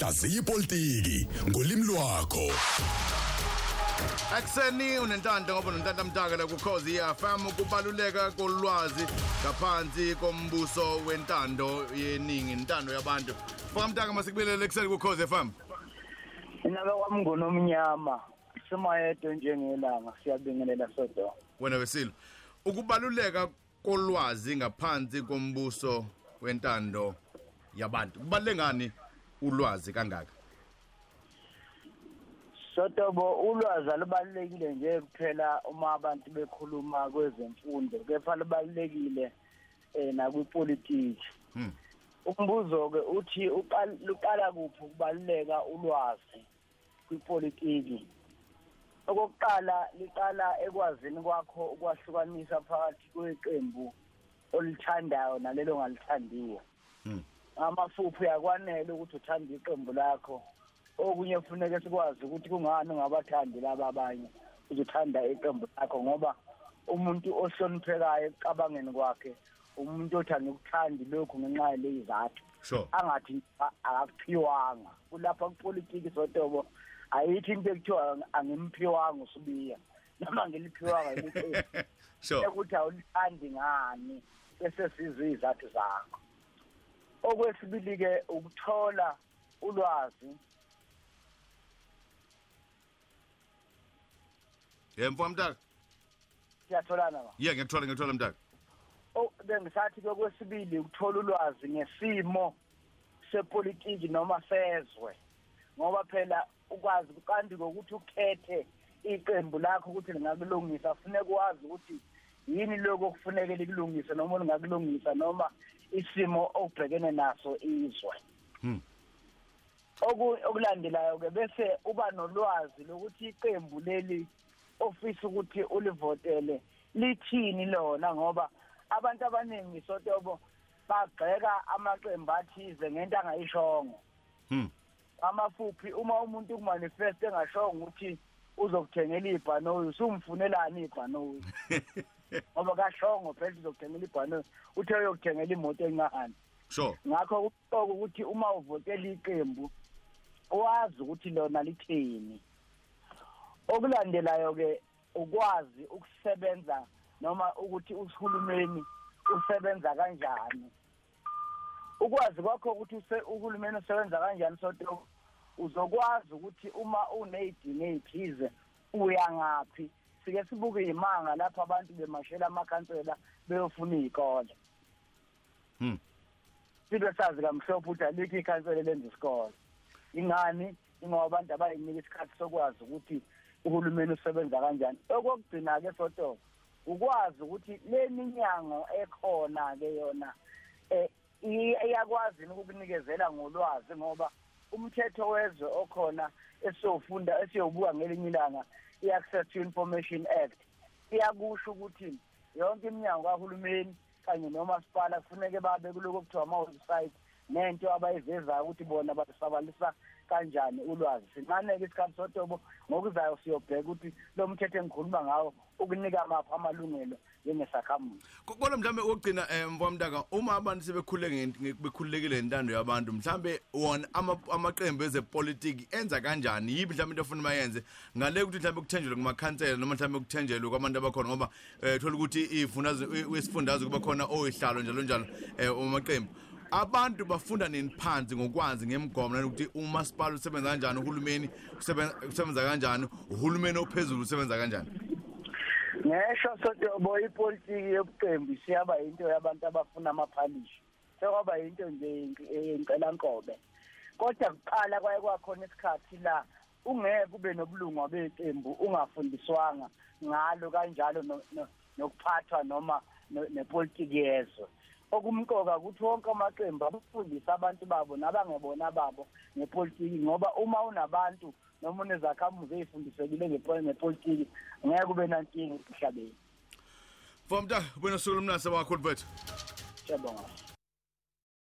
hlaziya ipolitiki ngolimi lwakho Akuseni unentando ngoba unentando mtaka la kukhozi FM kubaluleka kolwazi ngaphansi kombuso wentando yeningi intando yabantu. Mfaka mtaka masikubelele ekuseni kukhozi FM. Inabe kwami ngonomnyama simayedwa njengelanga siyabingelela sodwa. Wena wesilo. Ukubaluleka kolwazi ngaphansi kombuso wentando yabantu. Kubalengani ulwazi kangaka? Sotobo ulwazi alubalekile nje kuphela uma abantu bekhuluma kwezemfundo kepha lubalekile eh nakwipolitiki. Hmm. Umbuzo ke uthi uqala luqala kuphi ukubaluleka ulwazi kwipolitiki? Okokuqala liqala ekwazini kwakho ukwahlukanisa phakathi kweqembu olithandayo nalelo ongalithandiyo. Hmm. Amafuphi yakwanele ukuthi uthande iqembu lakho. Okunye kufuneka sikwazi ukuthi kungani ungabathandi laba abanye uzothanda iqembu lakho ngoba umuntu ohloniphekayo ecabangeni kwakhe umuntu othi angikuthandi lokhu ngenxa yalezizathu Sure. angathi a- akaphiwanga kulapha kupolitiki sotobo ayithi into ekuthiwa angimphiwanga usubiya noma ngiliphiwanga liqembu Sure. ukuthi awulithandi ngani bese sizwe izathu zakho okwesibili ke ukuthola ulwazi Yeah mfaka mtaka. siyatholana ba Yeah ngiyakuthola ngiyakuthola mtaka. oh bengisathi ke kwesibili ukuthola ulwazi ngesimo sepolitiki noma sezwe ngoba phela ukwazi kanti ngokuthi ukhethe iqembu lakho ukuthi lingakulungisa kufuneka ukwazi ukuthi yini lokho okufuneke likulungise noma lingakulungisa noma isimo obhekene naso izwe? Oku okulandelayo ke bese uba nolwazi lokuthi iqembu leli ofisa ukuthi ulivotele lithini lona ngoba abantu abaningi sotobo bagxeka amaqembu athize ngento angayishongo. Hmm. amafuphi uma umuntu kumanifest engashongo ukuthi uzokuthengela ibhanoyi usumfunelani ibhanoyi? Ngoba kashongo phela uzokuthengela ibhanoyi. Uthe uyokuthengela imoto encane. Sure. ngakho kuqoka ukuthi uma uvotela iqembu wazi ukuthi lona lithini. Okulandelayo ke ukwazi ukusebenza noma ukuthi uhulumeni usebenza kanjani. Ukwazi kwakho ukuthi use- uhulumeni usebenza kanjani soto uzokwazi ukuthi uma unezidingo ezithize uya ngaphi? Sike sibuke imanga lapho abantu bemashela amakhansela beyofuna izikole Hmm. sibe sazi kamhlophe ukuthi alikho ikhansela lenza isikole. Ingani? Ingoba abantu abayinika isikhathi sokwazi ukuthi uhulumeni usebenza kanjani. Okokugcina ke soto ukwazi ukuthi le minyango ekhona ke yona i- iyakwazi ukunikezela ngolwazi? Ngoba umthetho wezwe okhona esiyofunda esiyobuka ngelinye ilanga i-access to information act. Iyakusho ukuthi yonke iminyango kahulumeni kanye nomasipala kufuneke babe kuloko okuthiwa ama-website nento abayivezayo ukuthi bona basabalisa kanjani ulwazi? Sincane-ke isikhathi sotobo ngokuzayo siyobheka ukuthi lo mthetho engikhuluma ngawo ukunika maphi amalungelo njengesakhamuzi. Kodwa mhlambe ukugcina eh mfaka mtaka uma abantu sebekhuleke bekhululekile intando yabantu mhlambe wona ama- amaqembu ezepolitiki enza kanjani? Yibi mhlambe into ofuna bayenze ngale ukuthi mhlambe kuthenjelwe kumakhansela noma mhlambe kuthenjelwe kwabantu abakhona ngoba eh thola ukuthi ifundazo wesifundazwe kuba khona oyihlalo njalo njalo eh umaqembu abantu bafunda nini phansi ngokwazi ngemigomo nanokuthi umasipala usebenza kanjani uhulumeni usebenza usebenza kanjani uhulumeni ophezulu usebenza kanjani? Ngesho sotobo ipolitiki yobuqembu siyaba yinto yabantu abafuna amaphalishi. Sekwaba yinto nje yencelankobe kodwa kuqala kwaye kwakhona isikhathi la ungeke ube nobulungu beqembu ungafundiswanga ngalo kanjalo no- no- nokuphathwa noma no- nepolitiki yezwe. Okumqoka ukuthi wonke amaqembu abafundisa abantu babo nabangebona babo ngepolitiki ngoba uma unabantu noma unezakhamuzi ezifundisekile ngepo- ngepolitiki ngeke ube nankinga emhlabeni. Mfaka mtaka bona suku lomnasa wakho mfethu siyabonga.